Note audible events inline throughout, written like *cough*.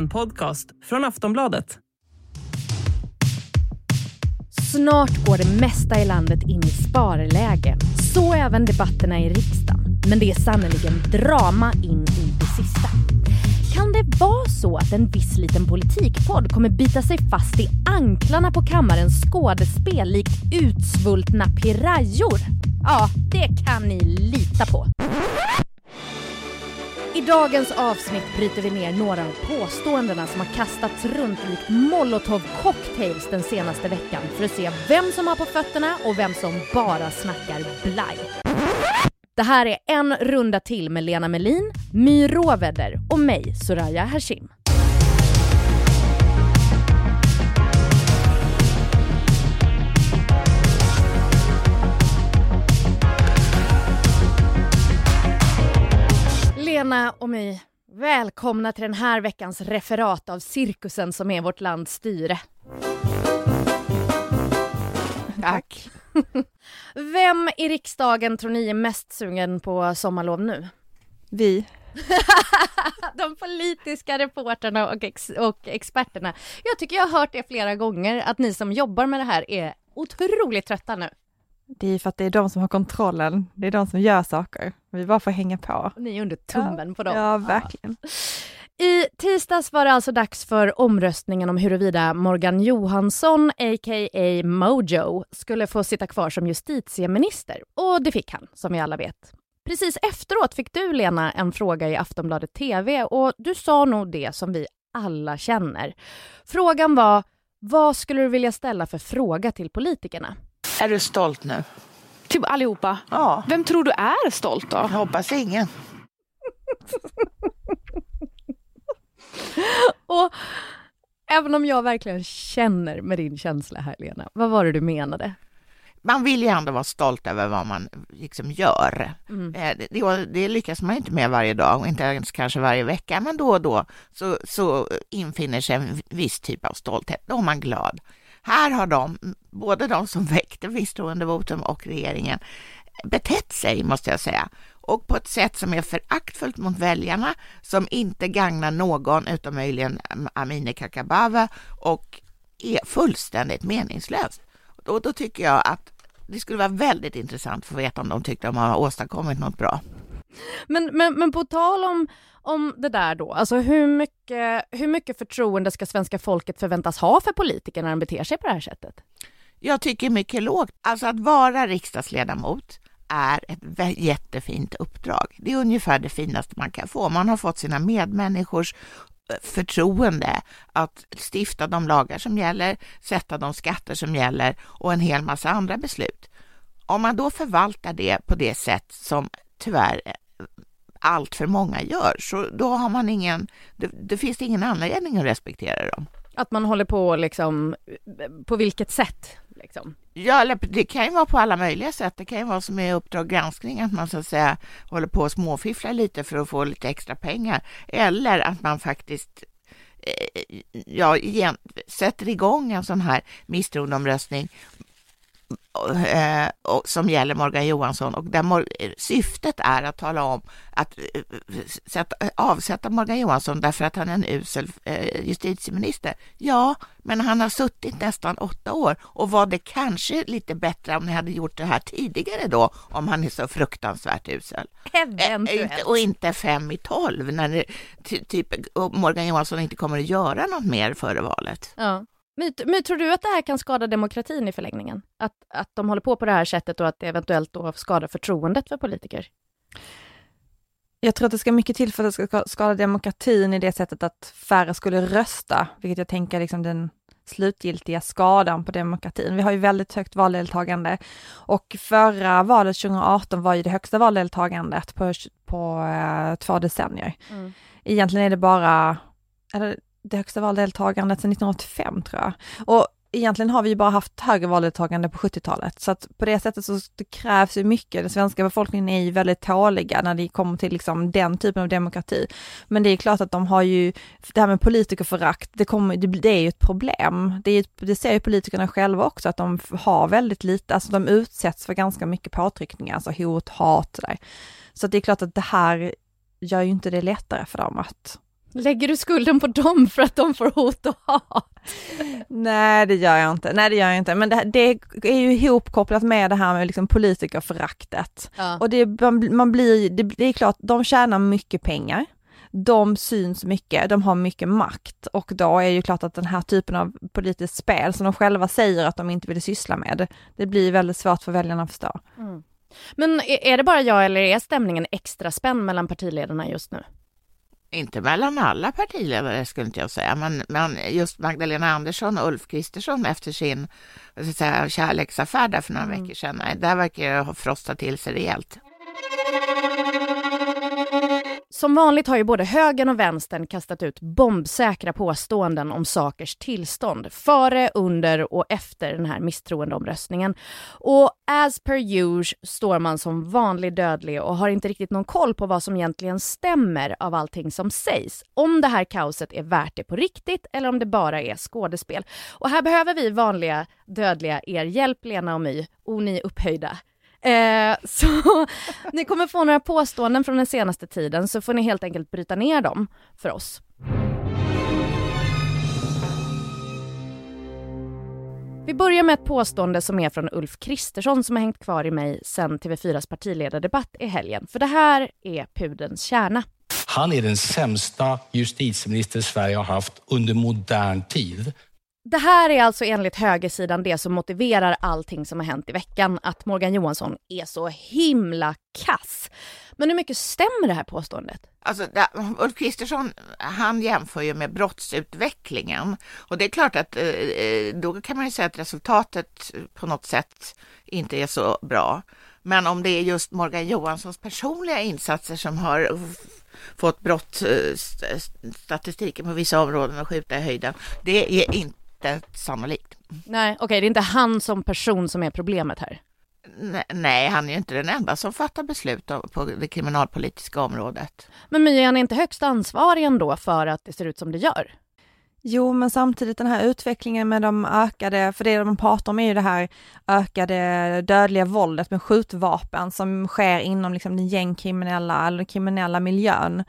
En podcast från Aftonbladet. Snart går det mesta i landet in i sparläge. Så även debatterna i riksdagen. Men det är sannerligen drama in i det sista. Kan det vara så att en viss liten politikpodd kommer bita sig fast i anklarna på kammarens skådespel likt utsvultna pirajor? Ja, det kan ni lita på. I dagens avsnitt bryter vi ner några av påståendena som har kastats runt likt molotov cocktails den senaste veckan för att se vem som har på fötterna och vem som bara snackar blaj. Det här är en runda till med Lena Melin, My Råvedder och mig, Soraya Hashim. Lena och My, välkomna till den här veckans referat av cirkusen som är vårt lands styre. Tack. *laughs* Vem i riksdagen tror ni är mest sugen på sommarlov nu? Vi. *laughs* De politiska reporterna och, ex och experterna. Jag tycker jag har hört det flera gånger att ni som jobbar med det här är otroligt trötta nu. Det är för att det är de som har kontrollen. Det är de som gör saker. Vi bara får hänga på. Ni är under tummen ja, på dem. Ja, verkligen. I tisdags var det alltså dags för omröstningen om huruvida Morgan Johansson, a.k.a. Mojo, skulle få sitta kvar som justitieminister. Och det fick han, som vi alla vet. Precis efteråt fick du, Lena, en fråga i Aftonbladet TV och du sa nog det som vi alla känner. Frågan var, vad skulle du vilja ställa för fråga till politikerna? Är du stolt nu? Typ allihopa? Ja. Vem tror du är stolt då? Jag hoppas ingen. *laughs* och även om jag verkligen känner med din känsla här, Lena, vad var det du menade? Man vill ju ändå vara stolt över vad man liksom gör. Mm. Det, det, det, lyckas man inte med varje dag och inte ens kanske varje vecka, men då och då så, så infinner sig en viss typ av stolthet. Då är man glad. Här har de, både de som väckte misstroendevotum och regeringen, betett sig, måste jag säga, och på ett sätt som är föraktfullt mot väljarna, som inte gagnar någon utom möjligen Amineh Kakabaveh och är fullständigt meningslöst. Och då tycker jag att det skulle vara väldigt intressant att få veta om de tyckte att de har åstadkommit något bra. Men, men, men på tal om, om det där då, alltså hur mycket, hur mycket förtroende ska svenska folket förväntas ha för politiker när de beter sig på det här sättet? Jag tycker mycket lågt. Alltså att vara riksdagsledamot är ett jättefint uppdrag. Det är ungefär det finaste man kan få. Man har fått sina medmänniskors eh, förtroende att stifta de lagar som gäller, sätta de skatter som gäller och en hel massa andra beslut. Om man då förvaltar det på det sätt som tyvärr eh, allt för många gör, så då har man ingen, det, det finns ingen anledning att respektera dem. Att man håller på liksom, på vilket sätt? Liksom? Ja, det kan ju vara på alla möjliga sätt. Det kan ju vara som i Uppdrag granskning, att man så att säga håller på att småfiffla lite för att få lite extra pengar. Eller att man faktiskt eh, ja, igen, sätter igång en sån här misstroendeomröstning som gäller Morgan Johansson och där syftet är att tala om att eh, sätta, avsätta Morgan Johansson därför att han är en usel eh, justitieminister. Ja, men han har suttit nästan åtta år och var det kanske lite bättre om ni hade gjort det här tidigare då, om han är så fruktansvärt usel. Eventuellt. Eh, och inte fem i tolv när det, typ Morgan Johansson inte kommer att göra något mer före valet. Ja. Men, men tror du att det här kan skada demokratin i förlängningen? Att, att de håller på på det här sättet och att det eventuellt då skadar förtroendet för politiker? Jag tror att det ska mycket till för att det ska skada demokratin i det sättet att färre skulle rösta, vilket jag tänker är liksom den slutgiltiga skadan på demokratin. Vi har ju väldigt högt valdeltagande och förra valet 2018 var ju det högsta valdeltagandet på, på uh, två decennier. Mm. Egentligen är det bara, eller det högsta valdeltagandet sedan 1985 tror jag. Och egentligen har vi ju bara haft högre valdeltagande på 70-talet, så att på det sättet så det krävs ju mycket. Den svenska befolkningen är ju väldigt tåliga när det kommer till liksom den typen av demokrati. Men det är klart att de har ju, det här med politikerförakt, det, kommer, det, är ju ett problem. Det, är, det ser ju politikerna själva också, att de har väldigt lite, alltså de utsätts för ganska mycket påtryckningar, alltså hot, hat, där. Så det är klart att det här gör ju inte det lättare för dem att Lägger du skulden på dem för att de får hot och hat? Nej det gör jag inte, nej det gör jag inte, men det, det är ju ihopkopplat med det här med liksom politikerföraktet. Ja. Och det, man, man blir, det, det är klart, de tjänar mycket pengar, de syns mycket, de har mycket makt och då är ju klart att den här typen av politiskt spel som de själva säger att de inte vill syssla med, det blir väldigt svårt för väljarna att förstå. Mm. Men är, är det bara jag eller är stämningen extra spänd mellan partiledarna just nu? Inte mellan alla partiledare skulle inte jag säga, men, men just Magdalena Andersson och Ulf Kristersson efter sin jag säga, kärleksaffär där för några Mm. veckor sedan, där verkar det ha frostat till sig rejält. Som vanligt har ju både högern och vänstern kastat ut bombsäkra påståenden om sakers tillstånd före, under och efter den här misstroendeomröstningen. Och as per usual står man som vanlig dödlig och har inte riktigt någon koll på vad som egentligen stämmer av allting som sägs. Om det här kaoset är värt det på riktigt eller om det bara är skådespel. Och här behöver vi vanliga dödliga er hjälp, Lena och My, och ni upphöjda. Eh, *laughs* så ni kommer få några påståenden från den senaste tiden så får ni helt enkelt bryta ner dem för oss. Vi börjar med ett påstående som är från Ulf Kristersson som har hängt kvar i mig sedan TV4s partiledardebatt i helgen. För det här är pudens kärna. Han är den sämsta justitieminister Sverige har haft under modern tid. Det här är alltså enligt högersidan det som motiverar allting som har hänt i veckan, att Morgan Johansson är så himla kass. Men hur mycket stämmer det här påståendet? Alltså, där, Ulf Kristersson, han jämför ju med brottsutvecklingen och det är klart att eh, eh, då kan man ju säga att resultatet på något sätt inte är så bra. Men om det är just Morgan Johanssons personliga insatser som har fått brottsstatistiken eh, på vissa områden att skjuta i höjden, det är inte sannolikt. Nej, okej, det är inte han som person som är problemet här. Ne- Nej, han är ju inte den enda som fattar beslut på det kriminalpolitiska området. Men My, är han inte högst ansvarig ändå för att det ser ut som det gör? Jo, men samtidigt den här utvecklingen med de ökade, för det man pratar om är ju det här ökade dödliga våldet med skjutvapen som sker inom liksom den gängkriminella eller den kriminella miljön.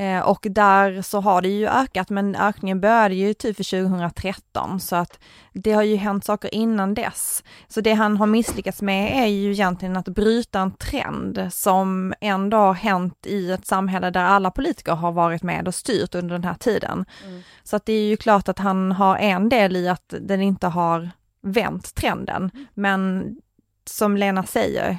Eh, och där så har det ju ökat, men ökningen började ju typ för 2013, så att det har ju hänt saker innan dess. Så det han har misslyckats med är ju egentligen att bryta en trend som ändå har hänt i ett samhälle där alla politiker har varit med och styrt under den här tiden. Så att det är ju klart att han har en del i att den inte har vänt trenden, men som Lena säger,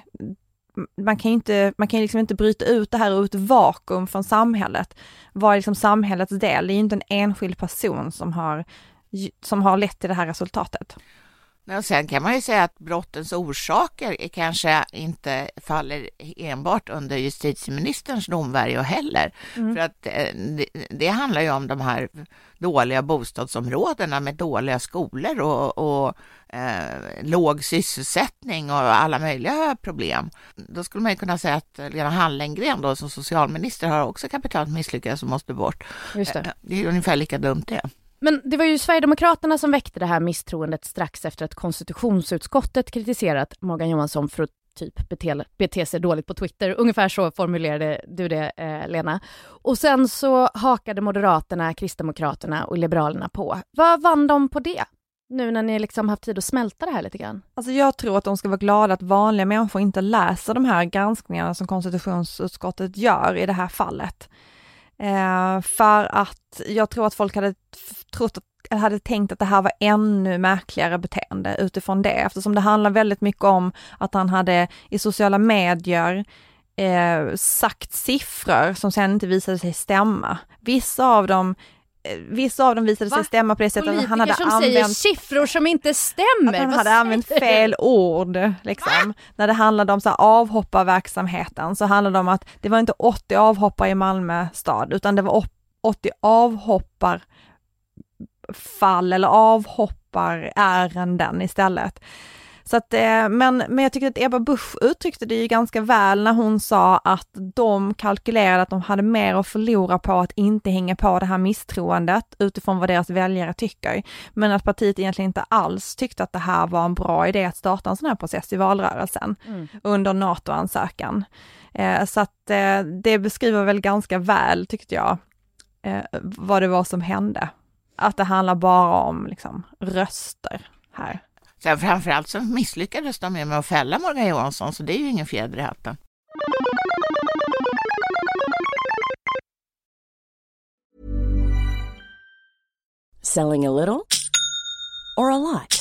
man kan ju inte, man kan ju liksom inte bryta ut det här ur ett vakuum från samhället. Vad är liksom samhällets del? Det är ju inte en enskild person som har, som har lett till det här resultatet. Och sen kan man ju säga att brottens orsaker kanske inte faller enbart under justitieministerns domvärjo heller. För att eh, det, det handlar ju om de här dåliga bostadsområdena med dåliga skolor och, och eh, låg sysselsättning och alla möjliga problem. Då skulle man ju kunna säga att Lena Hallengren då som socialminister har också kapitalt misslyckats och måste bort. Just det. Eh, Det är ungefär lika dumt det. Men det var ju Sverigedemokraterna som väckte det här misstroendet strax efter att konstitutionsutskottet kritiserat Morgan Johansson för att typ bete, bete sig dåligt på Twitter. Ungefär så formulerade du det, eh, Lena. Och sen så hakade Moderaterna, Kristdemokraterna och Liberalerna på. Vad vann de på det? Nu när ni liksom haft tid att smälta det här lite grann. Alltså jag tror att de ska vara glada att vanliga människor inte läser de här granskningarna som konstitutionsutskottet gör i det här fallet. Eh, för att jag tror att folk hade trott att hade tänkt att det här var ännu märkligare beteende utifrån det, eftersom det handlar väldigt mycket om att han hade i sociala medier eh, sagt siffror som sen inte visade sig stämma. Vissa av dem Vissa av dem visade sig Va? stämma på det sättet att han hade som säger använt siffror som inte stämmer. att han Vad hade använt säger fel ord. Liksom. När det handlade om så avhopparverksamheten så handlade det om att det var inte 80 avhoppare i Malmö stad utan det var op- 80 avhopparfall eller avhopparärenden istället. Så att, eh, men, men jag tycker att Ebba Busch uttryckte det ju ganska väl när hon sa att de kalkylerade att de hade mer att förlora på att inte hänga på det här misstroendet utifrån vad deras väljare tycker. Men att partiet egentligen inte alls tyckte att det här var en bra idé att starta en sån här process i valrörelsen Mm. under NATO-ansökan. Eh, så att eh, det beskriver väl ganska väl, tyckte jag, vad det var som hände. Att det handlar bara om liksom, röster här. Sen framförallt så misslyckades de med att fälla Morgan Johansson, så det är ju ingen fjäder i hatten. Selling a little or a lot?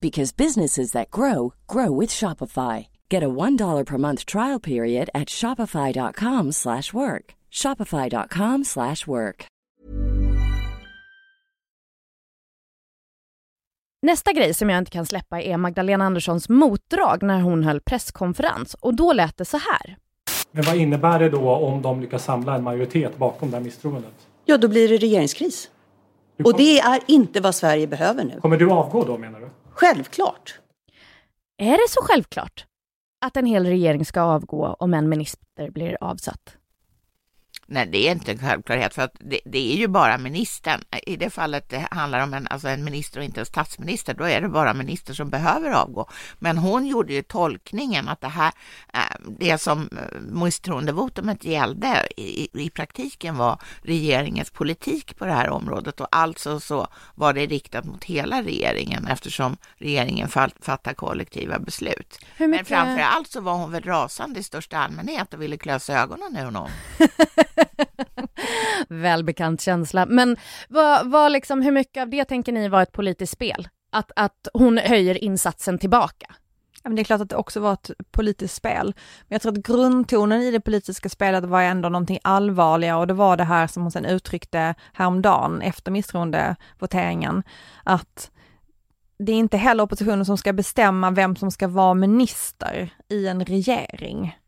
because businesses that grow grow with Shopify. Get a $1 per month trial period at shopify.com/work. shopify.com/work. Nästa grej som jag inte kan släppa är Magdalena Anderssons motdrag när hon höll presskonferens och då lät det så här. Men vad innebär det då om de lyckas samla en majoritet bakom det här misstroendet? Ja, då blir det regeringskris. Och det är inte vad Sverige behöver nu. Kommer du avgå då menar du? Självklart. Är det så självklart att en hel regering ska avgå om en minister blir avsatt? Nej, det är inte en självklarhet för att det, det är ju bara ministern. I det fallet det handlar om en, alltså en minister och inte en statsminister, då är det bara minister som behöver avgå. Men hon gjorde ju tolkningen att det här, eh, det som eh, misstroendevotumet gällde i, i praktiken var regeringens politik på det här området och alltså så var det riktat mot hela regeringen eftersom regeringen fattar kollektiva beslut. Men framför allt så var hon väl rasande i största allmänhet och ville klösa ögonen ur honom. *laughs* *laughs* Välbekant känsla. Men vad, vad liksom, hur mycket av det tänker ni var ett politiskt spel? Att, att hon höjer insatsen tillbaka? Men det är klart att det också var ett politiskt spel. Men jag tror att grundtonen i det politiska spelet var ändå någonting allvarligare och det var det här som hon sen uttryckte häromdagen efter misstroendevoteringen. Att det är inte heller oppositionen som ska bestämma vem som ska vara minister i en regering.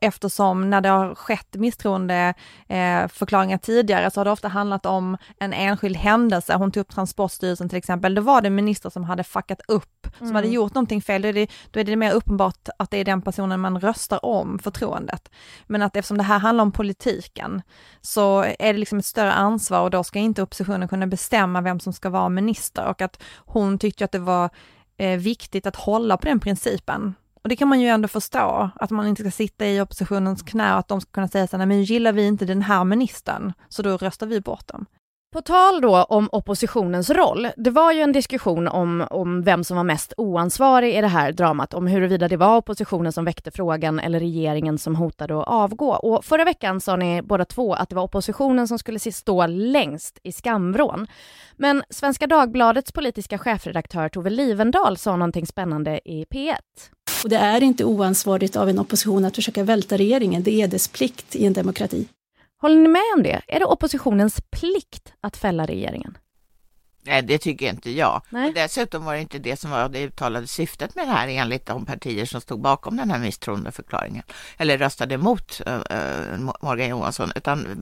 Eftersom när det har skett misstroendeförklaringar eh, förklaringar tidigare så har det ofta handlat om en enskild händelse. Hon tog upp Transportstyrelsen till exempel. Då var det en minister som hade fuckat upp, som Mm. hade gjort någonting fel. Då är, det, då är det mer uppenbart att det är den personen man röstar om förtroendet. Men att eftersom det här handlar om politiken så är det liksom ett större ansvar och då ska inte oppositionen kunna bestämma vem som ska vara minister och att hon tyckte att det var eh, viktigt att hålla på den principen. Och det kan man ju ändå förstå, att man inte ska sitta i oppositionens knä och att de ska kunna säga så här, "Nej, men gillar vi inte den här ministern, så då röstar vi bort dem. På tal då om oppositionens roll. Det var ju en diskussion om, om vem som var mest oansvarig i det här dramat, om huruvida det var oppositionen som väckte frågan eller regeringen som hotade att avgå. Och förra veckan sa ni båda två att det var oppositionen som skulle stå längst i skamvrån. Men Svenska Dagbladets politiska chefredaktör Tove Livendal sa någonting spännande i P1. Och det är inte oansvarigt av en opposition att försöka välta regeringen, det är dess plikt i en demokrati. Håller ni med om det? Är det oppositionens plikt att fälla regeringen? Nej, det tycker inte jag. Nej. Och dessutom var det inte det som var det uttalade syftet med det här enligt de partier som stod bakom den här misstroendeförklaringen eller röstade emot uh, Morgan Johansson. Utan, uh,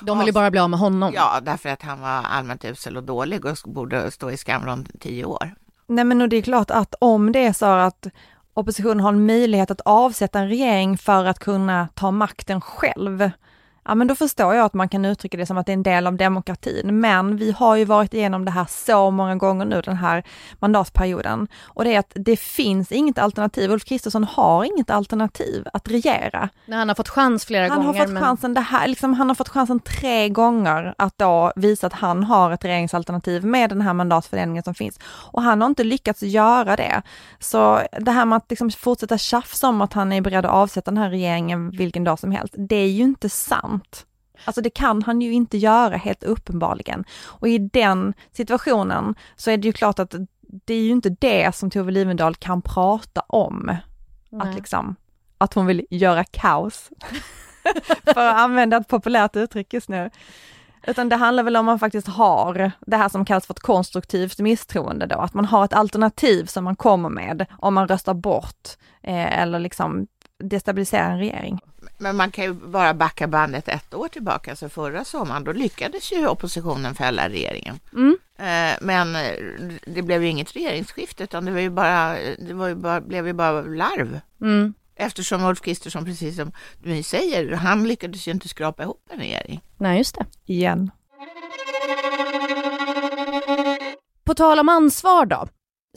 De vill ju bara bli av med honom. Ja, därför att han var allmänt usel och dålig och borde stå i skamvrån tio år. Nej men och det är klart att om det är så att oppositionen har en möjlighet att avsätta en regering för att kunna ta makten själv, ja men då förstår jag att man kan uttrycka det som att det är en del av demokratin. Men vi har ju varit igenom det här så många gånger nu den här mandatperioden. Och det är att det finns inget alternativ. Ulf Kristersson har inget alternativ att regera. När han har fått chans flera Han gånger. har fått men- chansen, det här, liksom, han har fått chansen tre gånger att då visa att han har ett regeringsalternativ med den här mandatfördelningen som finns. Och han har inte lyckats göra det. Så det här med att liksom fortsätta tjafsa om att han är beredd att avsätta den här regeringen vilken dag som helst, det är ju inte sant. Alltså det kan han ju inte göra helt uppenbarligen. Och i den situationen så är det ju klart att det är ju inte det som Tove Livendal kan prata om. Nej. Att liksom, att hon vill göra kaos. *laughs* För att använda ett populärt uttryck just nu. Utan det handlar väl om man faktiskt har det här som kallas för ett konstruktivt misstroende då, att man har ett alternativ som man kommer med om man röstar bort eh, eller liksom destabiliserar en regering. Men man kan ju bara backa bandet ett år tillbaka, så förra sommaren, då lyckades ju oppositionen fälla regeringen. Mm. Eh, Men eh, det blev ju inget regeringsskifte, utan det var ju bara, det var ju bara, blev ju bara larv. Mm. Eftersom Ulf Kristersson, precis som du säger, han lyckades ju inte skrapa ihop en regering. Nej, just det. Igen. På tal om ansvar då.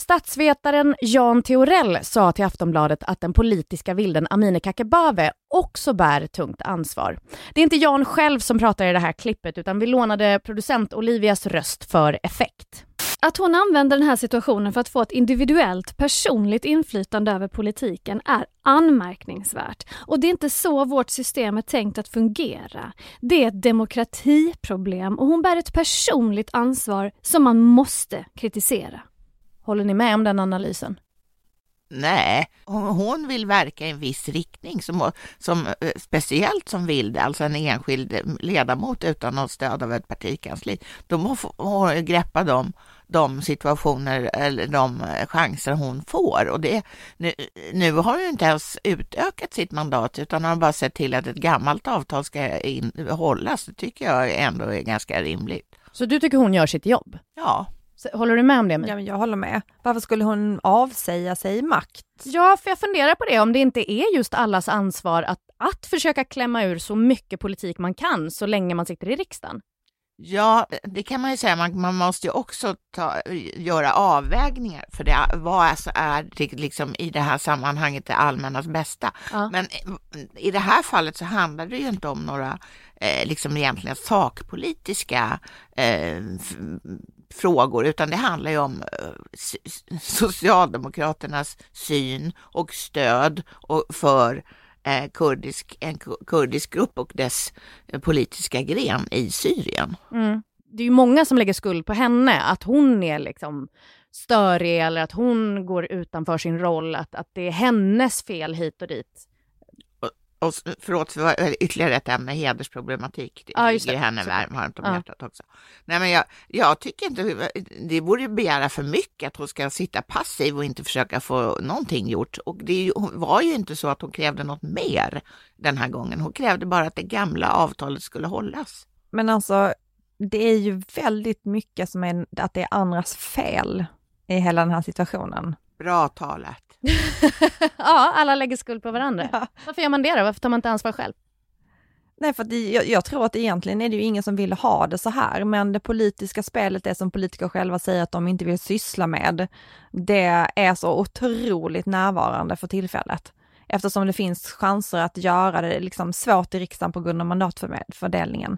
Statsvetaren Jan Theorell sa till Aftonbladet att den politiska vilden Amineh Kakabaveh också bär tungt ansvar. Det är inte Jan själv som pratar i det här klippet utan vi lånade producent Olivias röst för effekt. Att hon använder den här situationen för att få ett individuellt personligt inflytande över politiken är anmärkningsvärt. Och det är inte så vårt system är tänkt att fungera. Det är ett demokratiproblem och hon bär ett personligt ansvar som man måste kritisera. Håller ni med om den analysen? Nej, hon- hon vill verka i en viss riktning, som, som, eh, speciellt som vill det, alltså en enskild ledamot utan något stöd av ett partikansli. Då måste hon greppa de, de situationer eller de chanser hon får. Och det, nu, nu har hon ju inte ens utökat sitt mandat utan har bara sett till att ett gammalt avtal ska in, hållas. Det tycker jag ändå är ganska rimligt. Så du tycker hon gör sitt jobb? Ja. Håller du med om det? Min? Ja, men jag håller med. Varför skulle hon avsäga sig makt? Ja, för jag funderar på det, om det inte är just allas ansvar att, att försöka klämma ur så mycket politik man kan så länge man sitter i riksdagen. Ja, det kan man ju säga. Man, man måste ju också ta, göra avvägningar för det. Vad alltså är det liksom i det här sammanhanget det allmännas bästa? Ja. Men i det här fallet så handlar det ju inte om några eh, liksom egentligen sakpolitiska eh, frågor, utan det handlar ju om eh, Socialdemokraternas syn och stöd för eh, kurdisk, en kurdisk grupp och dess eh, politiska gren i Syrien. Mm. Det är ju många som lägger skuld på henne, att hon är liksom störig eller att hon går utanför sin roll, att, att det är hennes fel hit och dit. Och förlåt för ytterligare ett ämne, hedersproblematik. Det Ja, ligger henne varmt om ja. hjärtat också. Nej, men jag, jag tycker inte, det borde begära för mycket att hon ska sitta passiv och inte försöka få någonting gjort. Och det var ju inte så att hon krävde något mer den här gången. Hon krävde bara att det gamla avtalet skulle hållas. Men alltså, det är ju väldigt mycket som är att det är andras fel i hela den här situationen. Bra talat. *laughs* ja, alla lägger skuld på varandra. Varför gör man det då? Varför tar man inte ansvar själv? Nej, för det, jag, jag tror att egentligen är det ju ingen som vill ha det så här, men det politiska spelet, det som politiker själva säger att de inte vill syssla med, det är så otroligt närvarande för tillfället. Eftersom det finns chanser att göra det liksom svårt i riksdagen på grund av mandatfördelningen.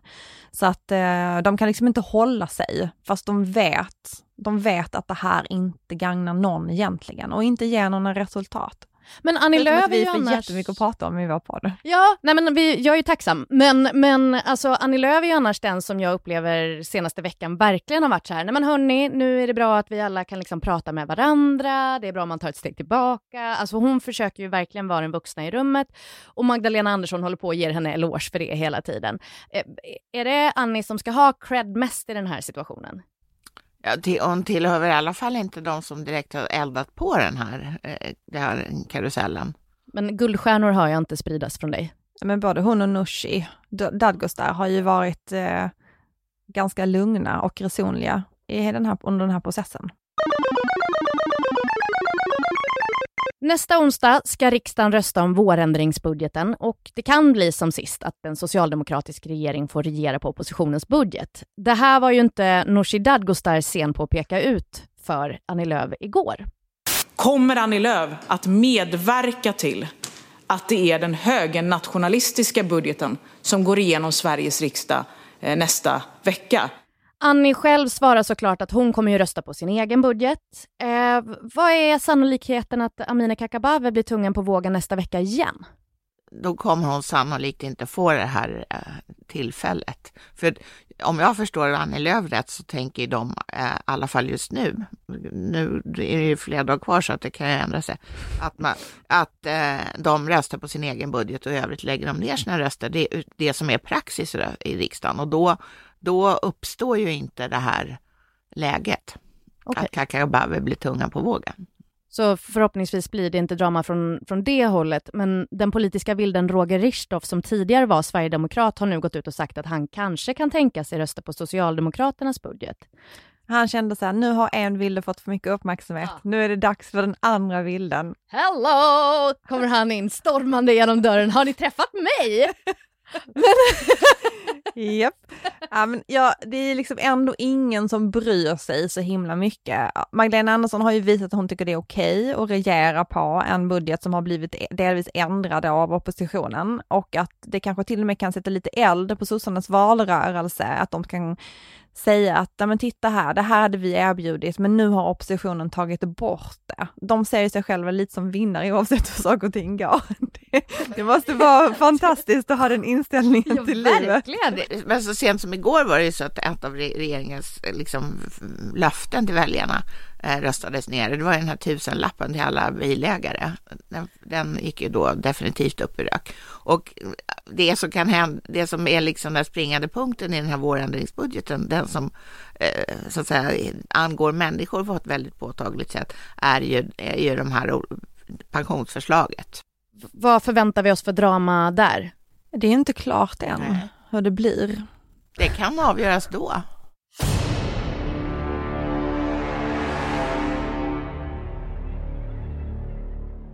Så att eh, de kan liksom inte hålla sig, fast de vet, de vet att det här inte gagnar någon egentligen och inte ger några resultat. Men Annie Lööf är vi ju annars... jättemycket att prata om i vår podd. Ja, nej men vi, jag är ju tacksam. Men, men alltså Annie Lööf är ju annars den som jag upplever senaste veckan verkligen har varit så här, nej men hörni, nu är det bra att vi alla kan liksom prata med varandra, det är bra om man tar ett steg tillbaka. Alltså hon försöker ju verkligen vara den vuxna i rummet och Magdalena Andersson håller på och ger henne eloge för det hela tiden. Eh, Är det Annie som ska ha cred mest i den här situationen? Ja, till, hon tillhör i alla fall inte de som direkt har eldat på den här, eh, den här karusellen. Men guldstjärnor har jag inte spridas från dig. Men både hon och Nooshi Dadgostar har ju varit eh, ganska lugna och resonliga i den här, under den här processen. Nästa onsdag ska riksdagen rösta om vårändringsbudgeten och det kan bli som sist att en socialdemokratisk regering får regera på oppositionens budget. Det här var ju inte Nooshi Dadgostar sen på att peka ut för Annie Lööf igår. Kommer Annie Lööf att medverka till att det är den högernationalistiska budgeten som går igenom Sveriges riksdag eh, nästa vecka? Annie själv svarar såklart att hon kommer ju rösta på sin egen budget. Eh, vad är sannolikheten att Amineh Kakabaveh blir tungan på vågen nästa vecka igen? då kommer hon sannolikt inte få det här eh, tillfället. För om jag förstår Annie Lööf rätt så tänker de, eh, i alla fall just nu, nu är det ju flera dagar kvar så att det kan ju ändra sig, att, man, att eh, de röstar på sin egen budget och i övrigt lägger de ner sina röster. Det är det som är praxis i riksdagen och då, då uppstår ju inte det här läget. Att Kakabaveh blir tunga på vågen. Så förhoppningsvis blir det inte drama från, från det hållet. Men den politiska vilden Roger Richtoff, som tidigare var sverigedemokrat, har nu gått ut och sagt att han kanske kan tänka sig rösta på Socialdemokraternas budget. Han kände så här, nu har en vilde fått för mycket uppmärksamhet, ja. nu är det dags för den andra vilden. Hello! Kommer han in stormande genom dörren, har ni träffat mig? *laughs* Japp. Ja, men ja, det är liksom ändå ingen som bryr sig så himla mycket. Magdalena Andersson har ju visat att hon tycker det är okej okay att regera på en budget som har blivit e- delvis ändrad av oppositionen och att det kanske till och med kan sätta lite eld på sossarnas valrörelse, att de kan säga att, ja men titta här, det här hade vi erbjudit, men nu har oppositionen tagit bort det. De ser sig själva lite som vinnare oavsett hur saker och ting går. *laughs* Det, det måste vara *laughs* fantastiskt att ha den inställningen ja, till verkligen. livet. Men så sent som igår var det ju så att ett av regeringens liksom, löften till väljarna eh, röstades ner. Det var den här tusenlappen till alla bilägare. Den, den, gick ju då definitivt upp i rök. Och det som kan hända, det som är liksom den springande punkten i den här vårändringsbudgeten, den som eh, så att säga angår människor på ett väldigt påtagligt sätt, är ju, är ju de här pensionsförslaget. Vad förväntar vi oss för drama där? Det är inte klart än Nej. hur det blir. Det kan avgöras då.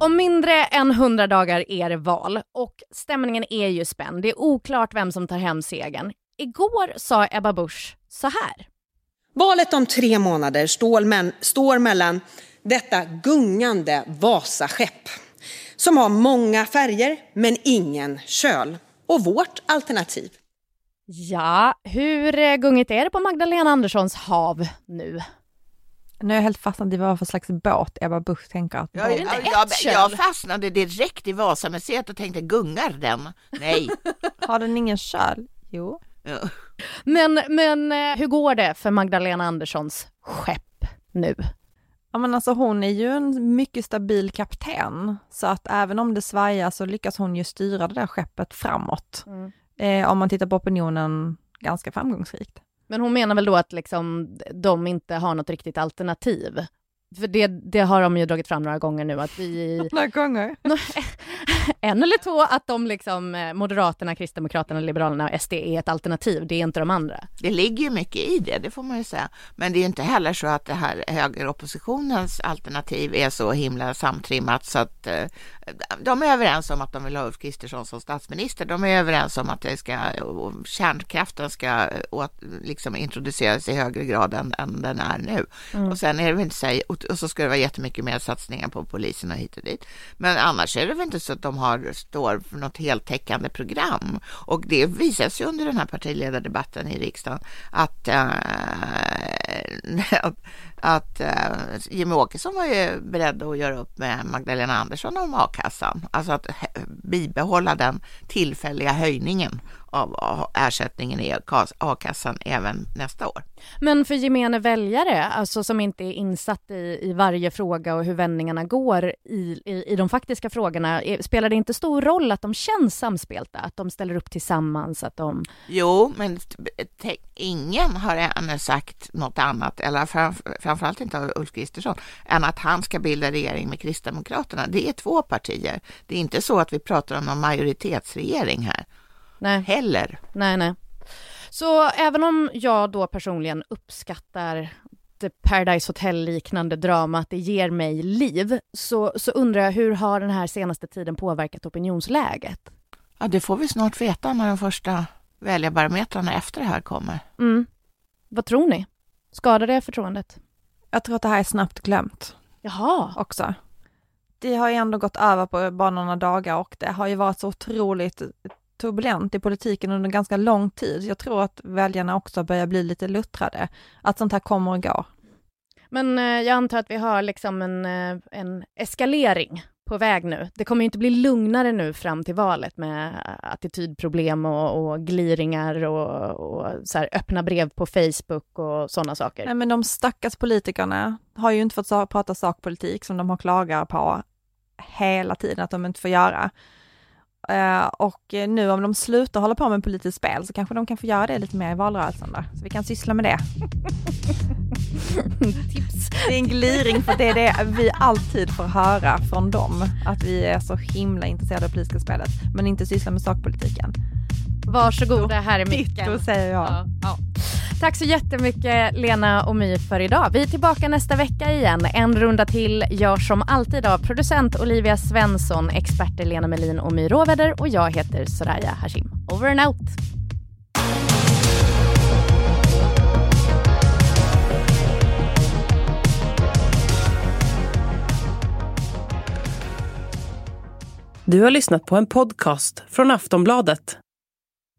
Om mindre än 100 dagar är det val och stämningen är ju spänd. Det är oklart vem som tar hem segern. Igår sa Ebba Busch så här. Valet om tre månader står, mellan detta gungande Vasaskepp som har många färger men ingen köl och vårt alternativ. Ja, hur gungigt är det på Magdalena Anderssons hav nu? Nu är jag helt fastnad i vad för slags båt Ebba Busch tänker att ja, jag, jag, jag fastnade direkt i Vasamuseet och tänkte, gungar den? Nej. *laughs* Har den ingen köl? Jo. Ja. Men, men eh, hur går det för Magdalena Anderssons skepp nu? Ja men alltså hon är ju en mycket stabil kapten, så att även om det svajar så lyckas hon ju styra det där skeppet framåt. Mm. Eh, om man tittar på opinionen ganska framgångsrikt. Men hon menar väl då att liksom de inte har något riktigt alternativ? För det, det har de ju dragit fram några gånger nu att vi... *laughs* Några gånger? *laughs* en eller två, att de liksom, eh, Moderaterna, Kristdemokraterna, Liberalerna och SD är ett alternativ, det är inte de andra. Det ligger ju mycket i det, det får man ju säga. Men det är ju inte heller så att det här högeroppositionens alternativ är så himla samtrimmat så att eh, de är överens om att de vill ha Ulf Kristersson som statsminister. De är överens om att det ska, kärnkraften ska liksom introduceras i högre grad än, än den är nu. Mm. Och sen är det väl inte så, och så ska det vara jättemycket mer satsningar på polisen och hit och dit. Men annars är det väl inte så att de har, står för något heltäckande program. Och det visas ju under den här partiledardebatten i riksdagen att, eh, *laughs* att äh, Jimmie Åkesson var ju beredd att göra upp med Magdalena Andersson om a-kassan. Alltså att bibehålla den tillfälliga höjningen av ersättningen i a-kassan även nästa år. Men för gemene väljare, alltså som inte är insatt i, i varje fråga och hur vändningarna går i, i, i de faktiska frågorna, spelar det inte stor roll att de känns samspelta, att de ställer upp tillsammans, att de... Jo, men ingen har ännu sagt något annat, eller framför, framförallt inte Ulf Kristersson, än att han ska bilda regering med Kristdemokraterna. Det är två partier. Det är inte så att vi pratar om någon majoritetsregering här nej. heller. Nej, nej. Så även om jag då personligen uppskattar Paradise Hotel-liknande dramat, det ger mig liv, så, så undrar jag hur har den här senaste tiden påverkat opinionsläget? Ja, det får vi snart veta när de första väljarbarometrarna efter det här kommer. Mm. Vad tror ni? Skadar det förtroendet? Jag tror att det här är snabbt glömt. Jaha. Också. Det har ju ändå gått över på bara några dagar och det har ju varit så otroligt turbulent i politiken under ganska lång tid. Jag tror att väljarna också börjar bli lite luttrade, att sånt här kommer och går. Men eh, jag antar att vi har liksom en, eh, en eskalering på väg nu. Det kommer ju inte bli lugnare nu fram till valet med attitydproblem och, och gliringar och, och så här, öppna brev på Facebook och sådana saker. Nej men de stackars politikerna har ju inte fått prata sakpolitik som de har klagat på hela tiden att de inte får göra. Eh, och nu om de slutar hålla på med politiskt spel så kanske de kan få göra det lite mer i valrörelsen då. Så vi kan syssla med det. *laughs* Tips. Det är en gliring för det är det vi alltid får höra från dem. Att vi är så himla intresserade av politiska spelet men inte sysslar med sakpolitiken. Varsågoda, här är micken. Ditto säger jag. Ja, ja. Tack så jättemycket Lena och My för idag. Vi är tillbaka nästa vecka igen. En runda till görs som alltid av producent Olivia Svensson, experter Lena Melin och My Råväder och jag heter Soraya Hashim. Over and out! Du har lyssnat på en podcast från Aftonbladet.